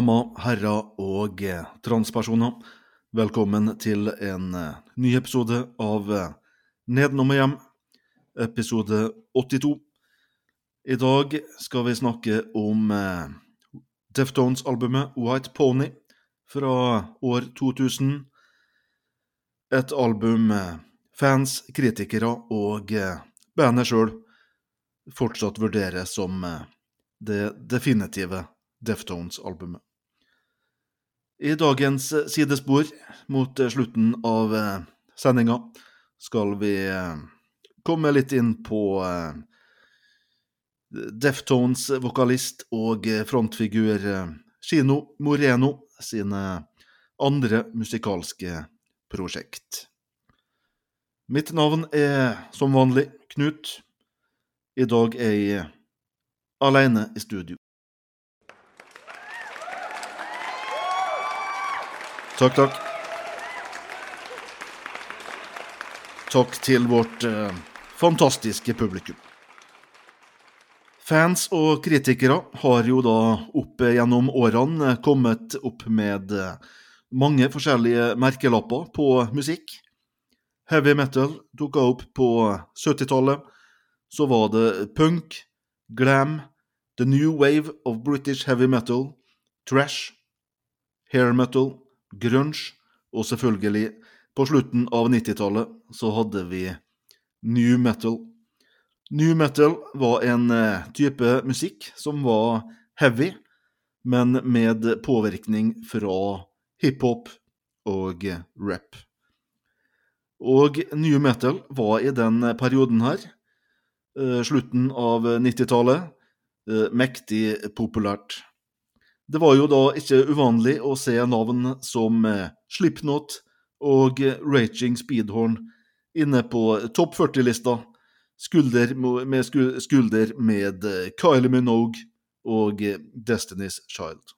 damer, herrer og transpersoner. Velkommen til en eh, ny episode av eh, Nedenom og hjem, episode 82. I dag skal vi snakke om eh, Deftones-albumet White Pony fra år 2000. Et album fans, kritikere og bandet sjøl fortsatt vurderer som det definitive Deftones-albumet. I dagens eh, sidespor, mot eh, slutten av eh, sendinga, skal vi komme litt inn på eh, Deftones-vokalist og frontfigur Kino Moreno sine andre musikalske prosjekt. Mitt navn er som vanlig Knut. I dag er jeg alene i studio. Takk, takk. Takk til vårt eh, fantastiske publikum. Fans og kritikere har jo da opp gjennom årene kommet opp med eh, mange forskjellige merkelapper på musikk. Heavy metal dukka opp på 70-tallet. Så var det punk, glam, the new wave of British heavy metal, trash, hair metal, grunge, og selvfølgelig, på slutten av 90-tallet så hadde vi new metal. New metal var en eh, type musikk som var heavy, men med påvirkning fra hiphop og rap. Og new metal var i den perioden her, eh, slutten av 90-tallet, eh, mektig populært. Det var jo da ikke uvanlig å se navn som eh, Slipknot og Raging Speedhorn inne på topp 40-lista, skulder med skulder med eh, Kylie Minogue og eh, Destiny's Child.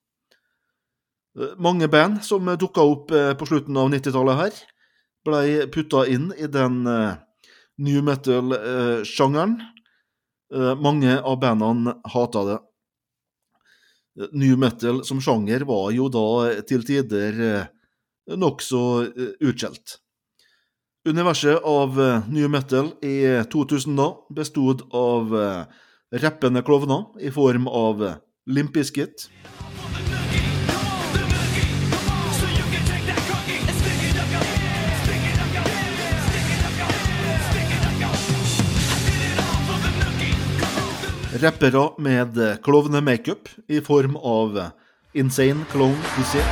Eh, Mange band som dukka opp eh, på slutten av 90-tallet her, blei putta inn i den eh, new metal-sjangeren. Eh, Mange av bandene hata det. New metal som sjanger var jo da til tider eh, nokså eh, utskjelt. Universet av eh, new metal i 2000 da bestod av rappende klovner i form av Limp rappere med eh, klovnemakeup i form av eh, Insane Clone Pussy.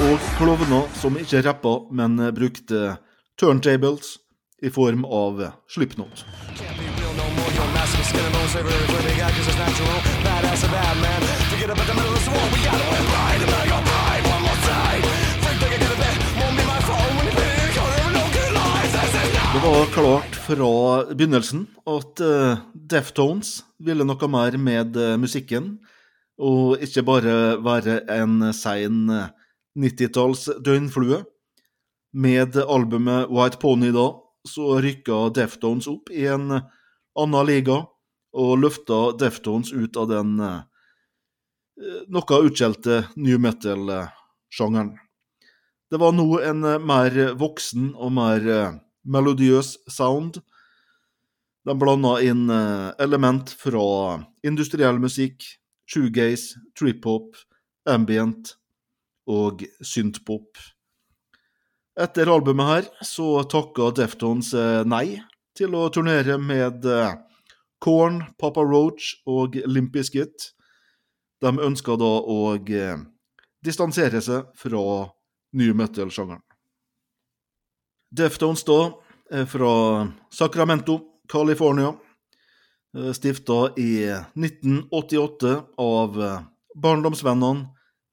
Og klovner som ikke rappa, men eh, brukte turntables i form av Slipknot. More. Your massive skin and bones every every they got 'cause it's natural. Badass and bad man. Forget about the middle of the war. We gotta win right about your pride one more time. Freak like I a bit. Won't be my fault when you pay the color no good lies. I said no Det var klart fra begynnelsen at eh, Deftones ville noe mer med uh, musikken, og ikke bare være en sein eh, 90-talls døgnflue. Med albumet White Pony da, så rykka Deftones opp i en eh, annen liga, og løfta Deftones ut av den eh, noe utskjelte new metal-sjangeren. Det var nå en eh, mer voksen og mer eh, melodiøs sound. De blanda inn eh, element fra industriell musikk, shoegaze, trip-hop, ambient og synthpop. Etter albumet her så takka Deftones nei til å turnere med Corn, Korn, Papa Roach og Limp Bizkit. De ønska da å eh, distansere seg fra new metal-sjangeren. Deftones da er fra Sacramento, California. Eh, Stifta i 1988 av eh, barndomsvennene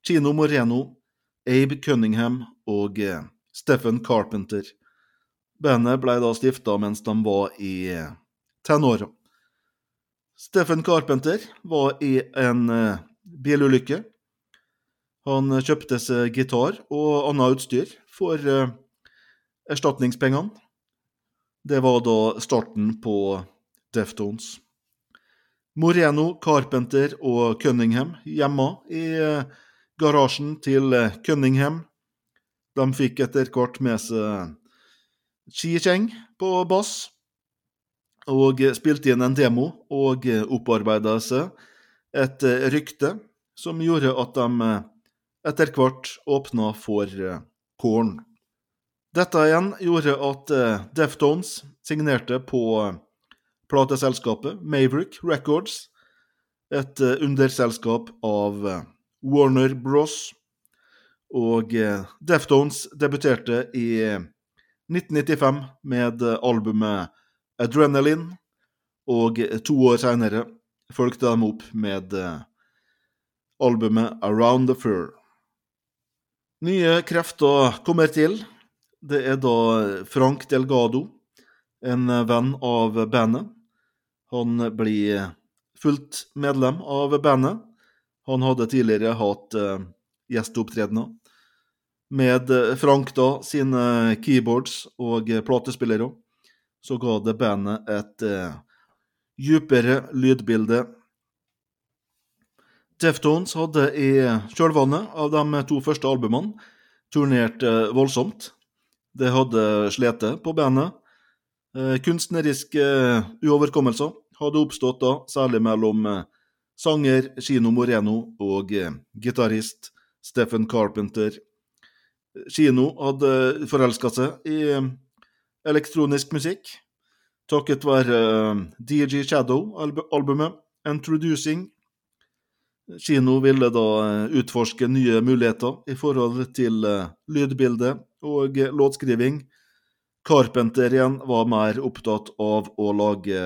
Chino Moreno, Abe Cunningham og eh, Stephen Carpenter. Bandet ble da stifta mens de var i eh, tenåra. Steffen Carpenter var i en eh, bilulykke. Han kjøpte seg gitar og annet utstyr for eh, erstatningspengene. Det var da starten på Deftones. Moreno, Carpenter og Cunningham hjemme i eh, garasjen til eh, Cunningham. De fikk etter hvert med seg Chi Cheng på bass, og spilte inn en demo og opparbeida seg et eh, rykte som gjorde at de eh, etter hvert åpna for eh, Korn. Dette igjen gjorde at eh, Deftones signerte på eh, plateselskapet Maverick Records, et eh, underselskap av eh, Warner Bros. Og eh, Deftones debuterte i eh, 1995 med eh, albumet Adrenaline, og eh, to år senere fulgte de opp med eh, albumet Around the Fur. Nye krefter kommer til. Det er da Frank Delgado, en venn av bandet. Han blir fullt medlem av bandet. Han hadde tidligere hatt gjesteopptredener. Med eh, Frank da sine keyboards og eh, platespillere, så ga det bandet et eh, djupere lydbilde. Deftones hadde i kjølvannet av de to første albumene turnert eh, voldsomt. Det hadde slitt på bandet. Eh, kunstneriske eh, uoverkommelser hadde oppstått da, særlig mellom eh, sanger Chino Moreno og eh, gitarist Stephen Carpenter. Chino hadde forelska seg i eh, elektronisk musikk takket være eh, DG Shadow-albumet Introducing. Kino ville da eh, utforske nye muligheter i forhold til lydbilde og låtskriving. Carpenter igjen var mer opptatt av å lage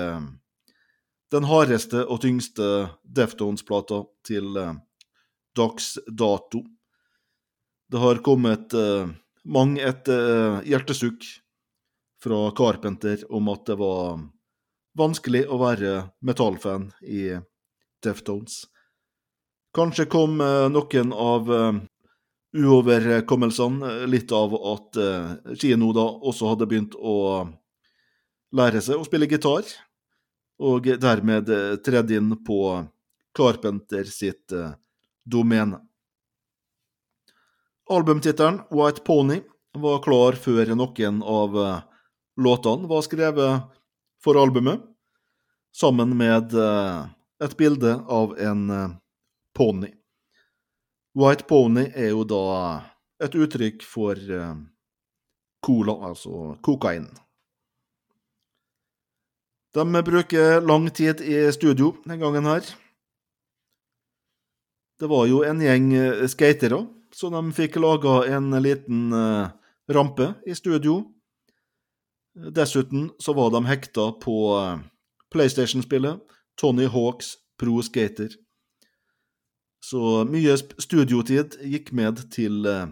den hardeste og tyngste Deftones-plata til dags dato. Det har kommet eh, mang et eh, hjertesukk fra Carpenter om at det var vanskelig å være metallfan i Deftones. Kanskje kom eh, noen av eh, uoverkommelsene eh, litt av at eh, Kino da også hadde begynt å lære seg å spille gitar, og dermed tredde tredd inn på Carpenter sitt eh, domene. Albumtittelen White Pony var klar før noen av eh, låtene var skrevet for albumet, sammen med eh, et bilde av en pony. ponni. White pony er jo da et uttrykk for eh, cola, altså kokain. De bruker lang tid i studio den gangen her. Det var jo en gjeng eh, skatere, så de fikk laga en liten eh, rampe i studio. Dessuten så var de hekta på eh, PlayStation-spillet Tony Hawks Pro Skater. Så mye studiotid gikk med til eh,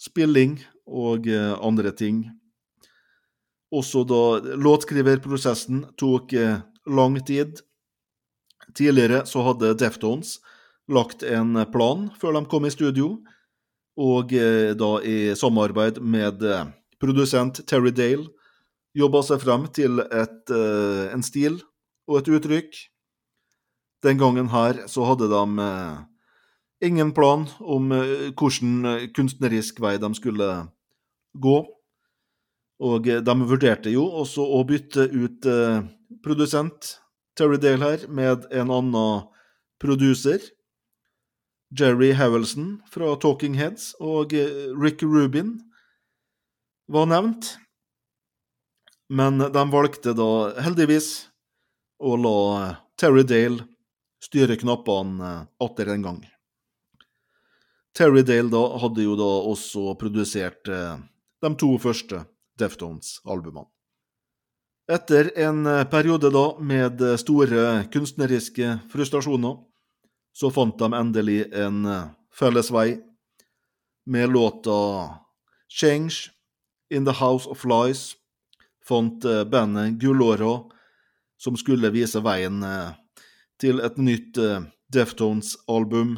spilling og andre ting. Også da låtskriverprosessen tok lang tid. Tidligere så hadde Deftones lagt en plan før de kom i studio, og eh, da i samarbeid med eh, produsent Terry Dale jobba seg frem til et, eh, en stil og et uttrykk. Den gangen her så hadde de ingen plan om hvilken kunstnerisk vei de skulle gå. Og de vurderte jo også å bytte ut produsent Terry Dale her med en annen producer. Jerry Howelson fra Talking Heads og eh, Rick Rubin var nevnt. Men de valgte da heldigvis å la Terry Dale styre knappene eh, atter en gang. Terry Dale da hadde jo da også produsert eh, de to første Deftones-albumene. Etter en eh, periode da med eh, store kunstneriske frustrasjoner, så fant de endelig en eh, felles vei med låta Change In The House of Lies fant eh, bandet Gullåra som skulle vise veien eh, til et nytt Deftones-album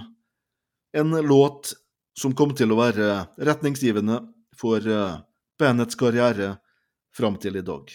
En låt som kom til å være retningsgivende for bandets karriere fram til i dag.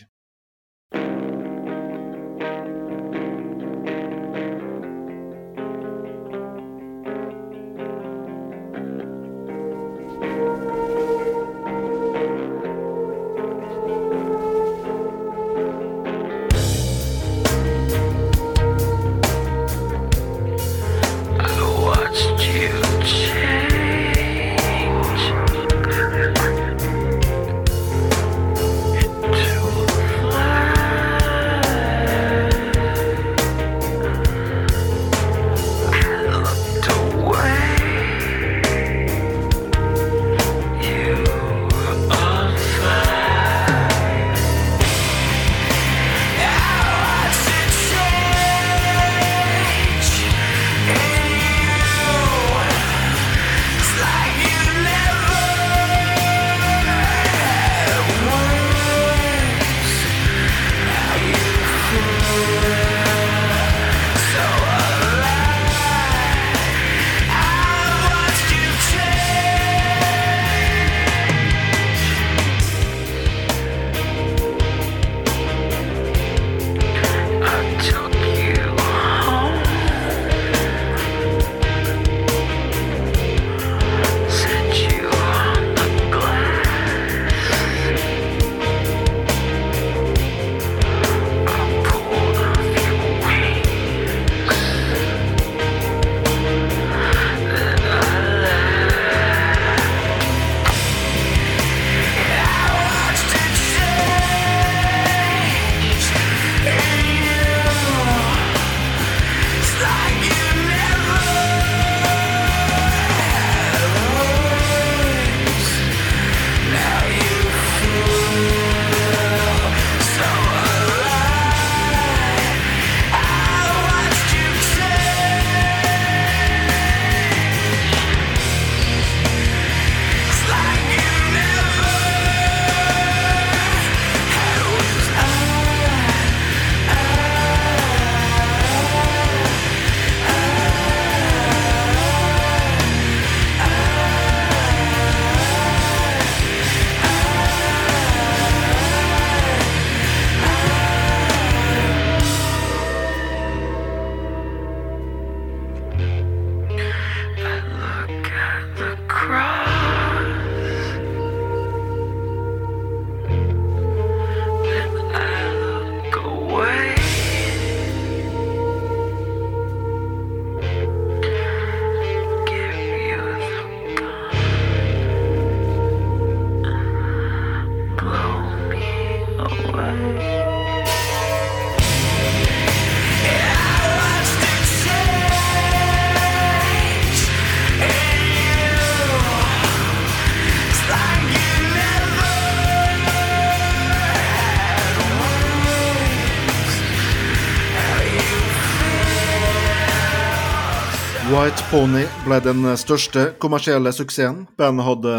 Pony ble den største kommersielle suksessen bandet hadde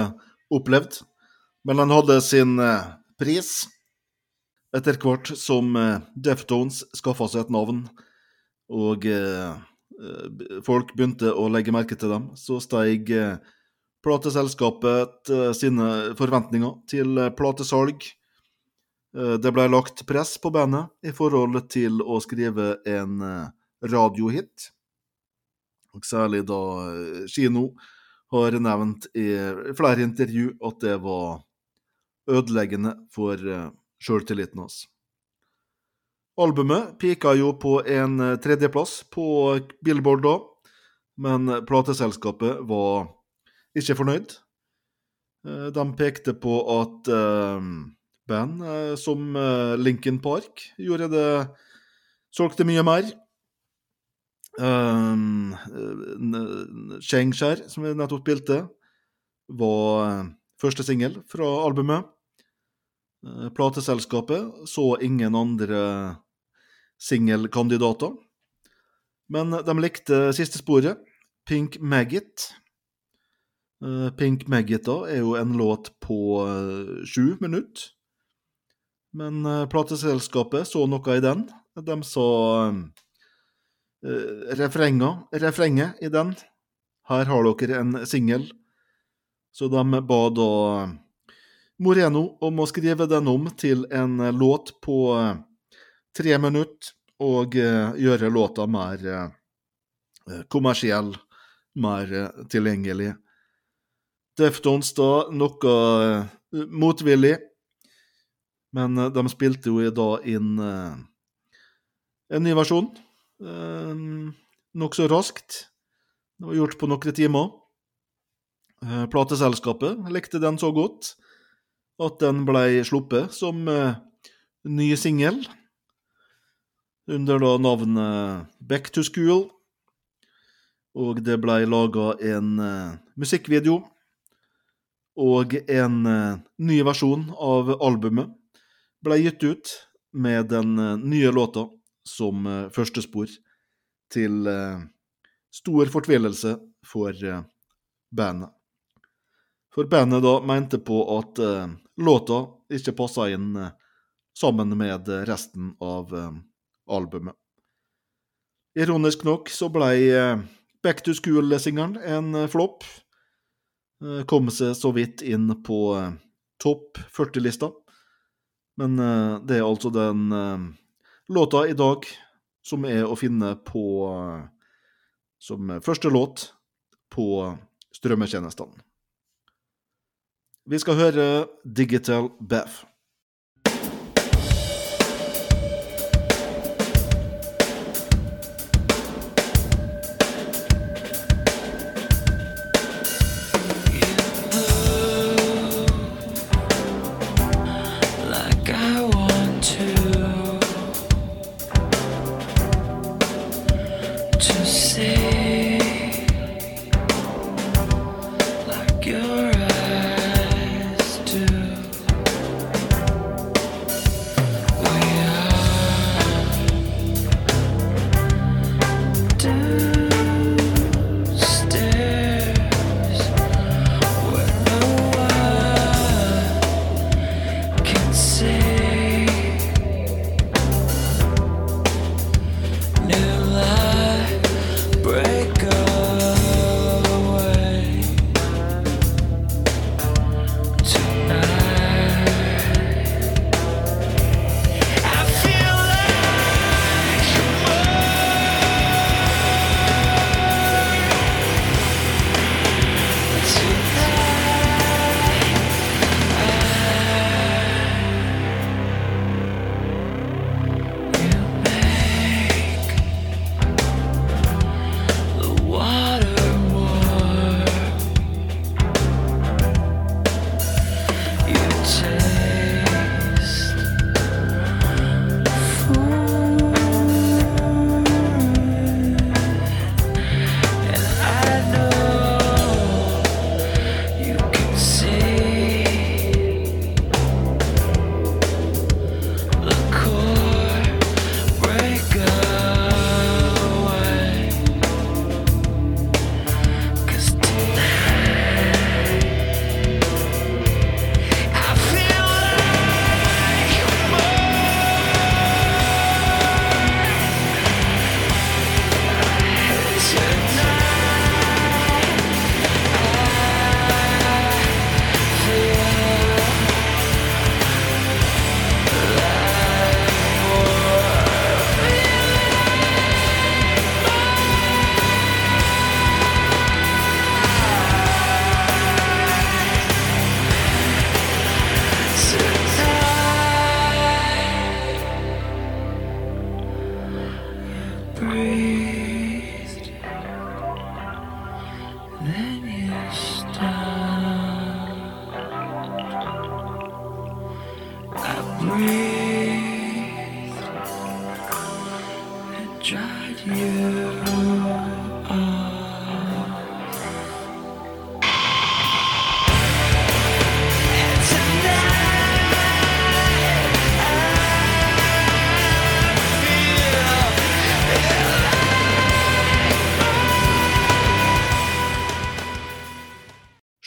opplevd, men den hadde sin eh, pris. Etter hvert som eh, Deftones skaffa seg et navn, og eh, folk begynte å legge merke til dem, så steig plateselskapet sine forventninger til platesalg. Det ble lagt press på bandet i forhold til å skrive en radiohit. Og særlig da eh, Kino har nevnt i flere intervju at det var ødeleggende for eh, sjøltilliten hans. Albumet pika jo på en eh, tredjeplass på Billboard da, men plateselskapet var ikke fornøyd. De pekte på at band som Lincoln Park gjorde det solgte mye mer. Um, Shengshire, som vi nettopp spilte, var eh, første singel fra albumet. Eh, Plateselskapet så ingen andre singelkandidater, men de likte siste sporet, Pink Maggot. Eh, Pink Maggot da er jo en låt på eh, sju minutter. Men eh, plateselskapet så noe i den. De sa eh, refrenget, refrenget i den her har dere en singel. Så de ba da Moreno om å skrive den om til en låt på eh, tre minutter, og eh, gjøre låta mer eh, kommersiell, mer eh, tilgjengelig. Deftones da noe eh, motvillig, men eh, de spilte jo da inn eh, en ny versjon eh, nokså raskt. Det var gjort på noen timer. Eh, Plateselskapet likte den så godt at den ble sluppet som eh, ny singel under da navnet Back to School. Og det ble laga en eh, musikkvideo og en ny versjon av albumet ble gitt ut med den nye låta som første førstespor, til uh, stor fortvilelse for uh, bandet. For bandet da mente på at uh, låta ikke passa inn sammen med resten av albumet. Ironisk nok så ble eh, Back to School-singelen en flopp. Kom seg så vidt inn på topp 40-lista. Men det er altså den låta i dag som er å finne på som første låt på strømmetjenestene. Vi skal høre Digital Bath.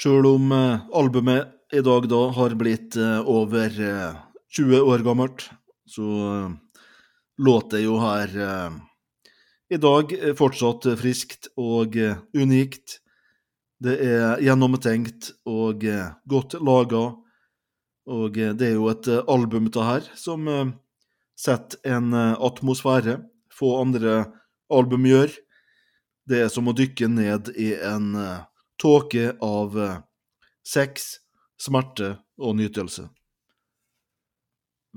Sjøl om eh, albumet i dag da har blitt eh, over eh, 20 år gammelt, så eh, låter jo her eh, i dag eh, fortsatt friskt og eh, unikt. Det er gjennomtenkt og eh, godt laga, og eh, det er jo et eh, album det her som eh, setter en eh, atmosfære. Få andre album gjør. Det er som å dykke ned i en eh, tåke av eh, sex, smerte og nytelse.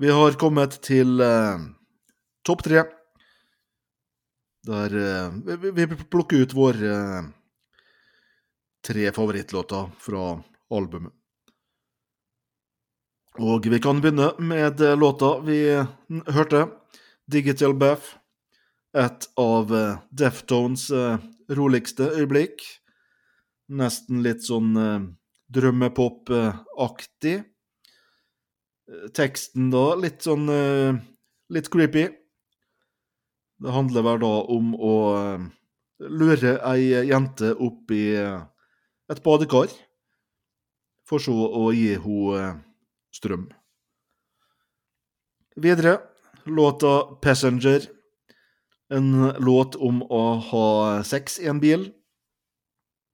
Vi har kommet til eh, topp tre. Der eh, vi, vi plukker ut våre eh, tre favorittlåter fra albumet. Og vi kan begynne med eh, låta vi hørte, 'Digital Bath'. Et av eh, Deftones roligste øyeblikk. Nesten litt sånn eh, drømmepop-aktig. Eh, Teksten da litt sånn eh, litt creepy. Det handler vel da om å eh, lure ei jente opp i eh, et badekar, for så å gi henne eh, strøm. Videre, låta 'Passenger'. En låt om å ha sex i en bil.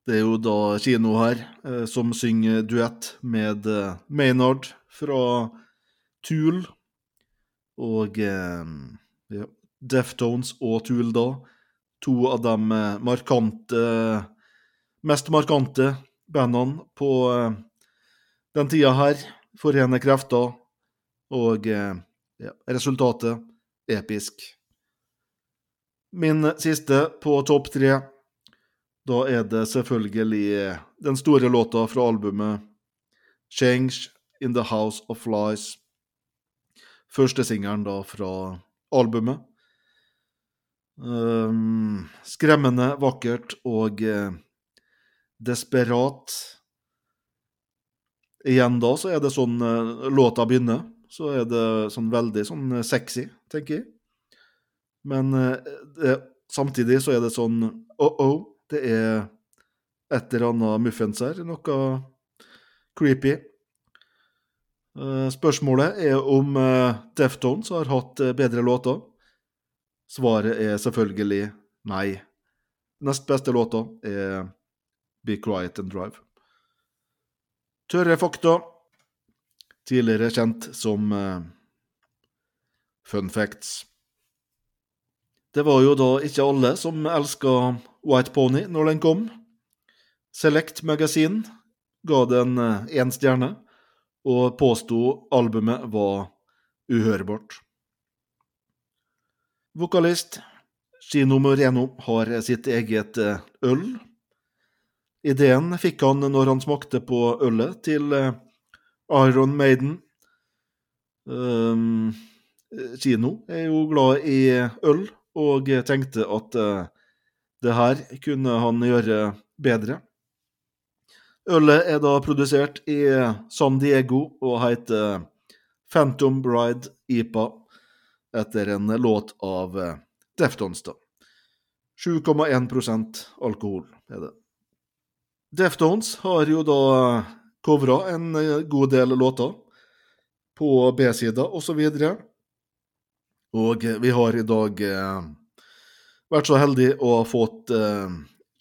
Det er jo da kino her eh, som synger duett med eh, Maynard fra Tool. Og eh, ja, Deftones og Tool, da. To av de markante Mest markante bandene på den tida her. Forene krefter. Og ja, resultatet episk. Min siste på topp tre. Da er det selvfølgelig den store låta fra albumet 'Change in the House of Lies'. Første singelen da fra albumet. Um, skremmende vakkert og eh, desperat. Igjen da så er det sånn eh, låta begynner, så er det sånn veldig sånn eh, sexy, tenker jeg. Men eh, det, samtidig så er det sånn oh-oh, det er et eller annet muffens her, noe creepy. Eh, Spørsmålet er om eh, Deftones har hatt eh, bedre låter. Svaret er selvfølgelig nei. Nest beste låta er Be Quiet and Drive. Tørre fakta. Tidligere kjent som Fun Facts. Det var jo da ikke alle som elska White Pony når den kom. Select Magasin ga den én stjerne, og påsto albumet var uhørbart. Vokalist Gino Moreno har sitt eget eh, øl. Ideen fikk han når han smakte på ølet til eh, Iron Maiden. Um, Gino er jo glad i øl, og tenkte at eh, det her kunne han gjøre bedre. Ølet er da produsert i San Diego og heter Phantom Bride IPA, etter en låt av Deftones, da. 7,1 alkohol er det. Deftones har jo da covra en god del låter på B-sida osv. Og vi har i dag eh, vært så heldig å fått eh,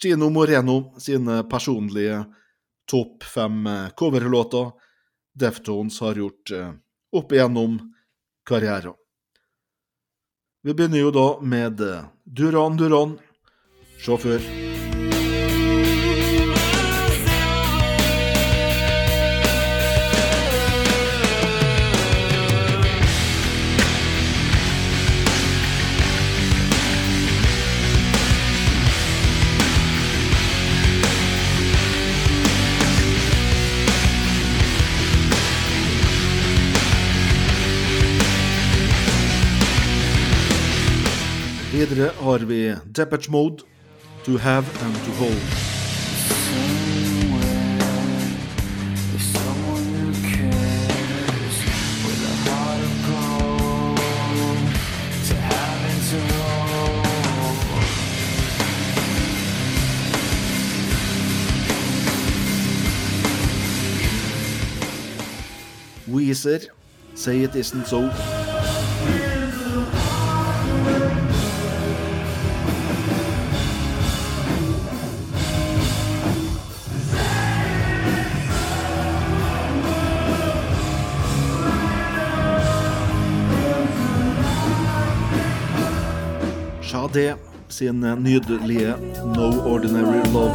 Gino Moreno sine personlige topp fem eh, coverlåter Deftones har gjort uh, opp igjennom karrieren. Vi begynner jo da med Duran Duran, sjåfør. Videre har vi Depeche Mode, To Have and To Hold. Someone who cares Shadé sin eh, nydelige No Ordinary Love.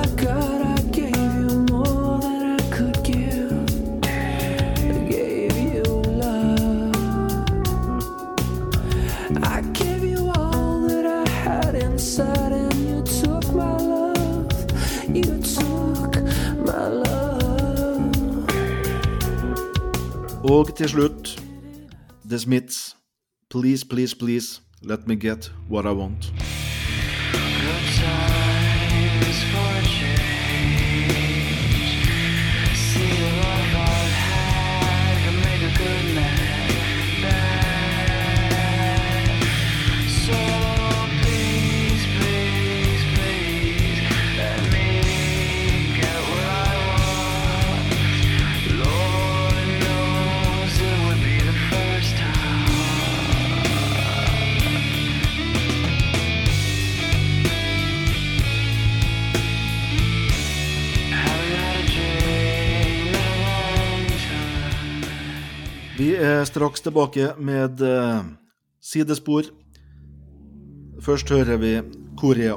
Og til slutt The Smiths. Please, please, please. Let me get what I want. Vi er straks tilbake med eh, sidespor. Først hører vi Korea.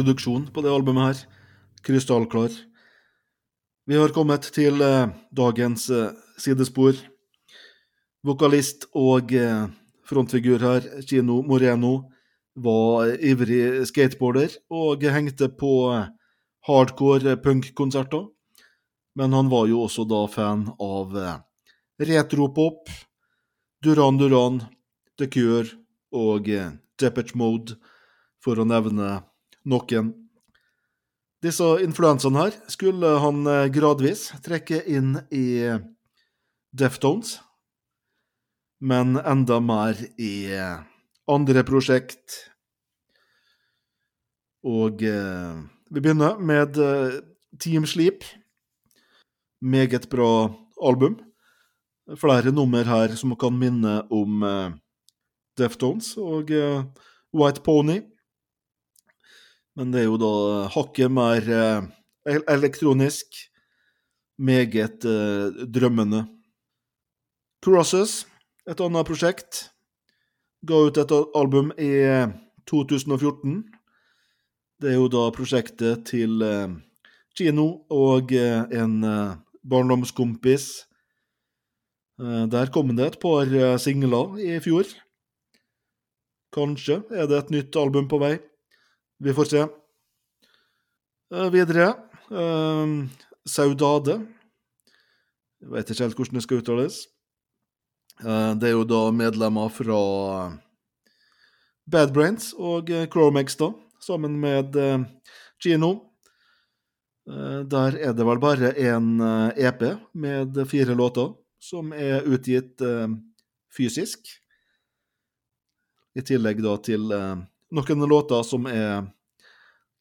produksjon på det albumet her. Krystallklar. Vi har kommet til eh, dagens eh, sidespor. Vokalist og eh, frontfigur her, Kino Moreno, var ivrig skateboarder og hengte på eh, hardcore eh, punkkonserter. Men han var jo også da fan av eh, retropop, Duran Duran, The Cure og Depeche Mode, for å nevne noen. Disse influensene her skulle han eh, gradvis trekke inn i Deftones, men enda mer i eh, andre prosjekt. Og eh, vi begynner med eh, Team Sleep. Meget bra album. Flere nummer her som kan minne om eh, Deftones og White Pony. Men det er jo da hakket mer eh, elektronisk. Meget eh, drømmende. Crosses, et annet prosjekt, ga ut et album i eh, 2014. Det er jo da prosjektet til eh, Kino og eh, en eh, barndomskompis. Eh, der kom det et par eh, singler i fjor. Kanskje er det et nytt album på vei. Vi får se. Eh, videre eh, Saudade. Jeg vet ikke helt hvordan det skal uttales. Eh, det er jo da medlemmer fra Bad Brains og eh, Chromex, da, sammen med eh, Gino. Eh, Der er det vel bare en eh, EP med fire låter som er utgitt eh, fysisk. I tillegg da til eh, noen låter som er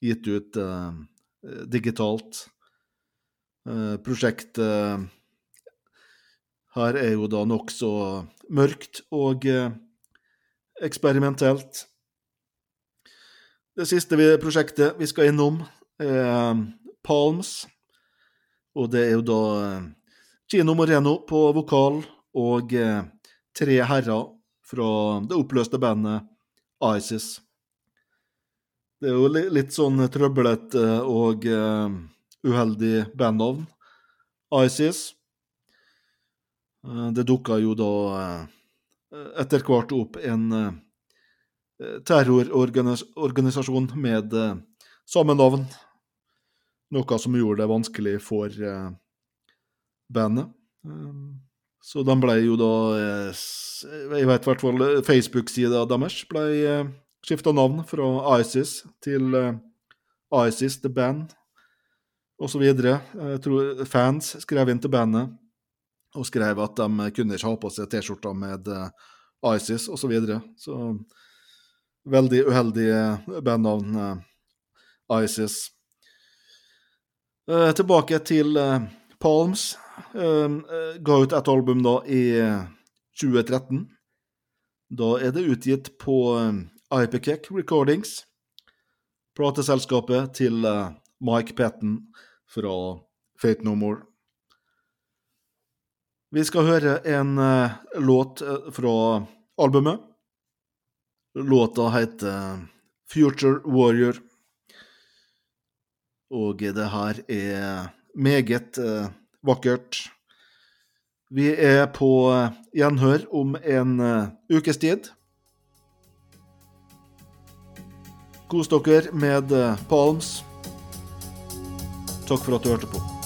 gitt ut uh, digitalt. Uh, Prosjektet her er jo da nokså mørkt og eksperimentelt. Det siste vi, prosjektet vi skal innom, er Palms. Og det er jo da Gino Moreno på vokal og tre herrer fra det oppløste bandet ISIS. Det er jo litt sånn trøblete og eh, uheldig bandnavn. ISIS. Eh, Det dukka jo da eh, etter hvert opp en terrororganisasjon med samme navn. Noe som gjorde det vanskelig for bandet. Så de ble jo da Jeg vet i hvert fall Facebook-sida deres ble skifta navn fra ISIS til eh, ISIS The Band osv. Fans skrev inn til bandet og skrev at de kunne ikke ha på seg T-skjorter med eh, ISIS osv. Så, videre. så veldig uheldige bandnavn, eh, ISIS. Tilbake til Palms. Ga ut et album da i eh, 2013. Da er det utgitt på Ipecac Recordings, plateselskapet til eh, Mike Patton fra Fate No More. Vi skal høre en eh, låt eh, fra albumet. Låta heter Future Warrior. Og det her er meget vakkert. Vi er på gjenhør om en ukes tid. Kos dere med eh, Palms. Takk for at du hørte på.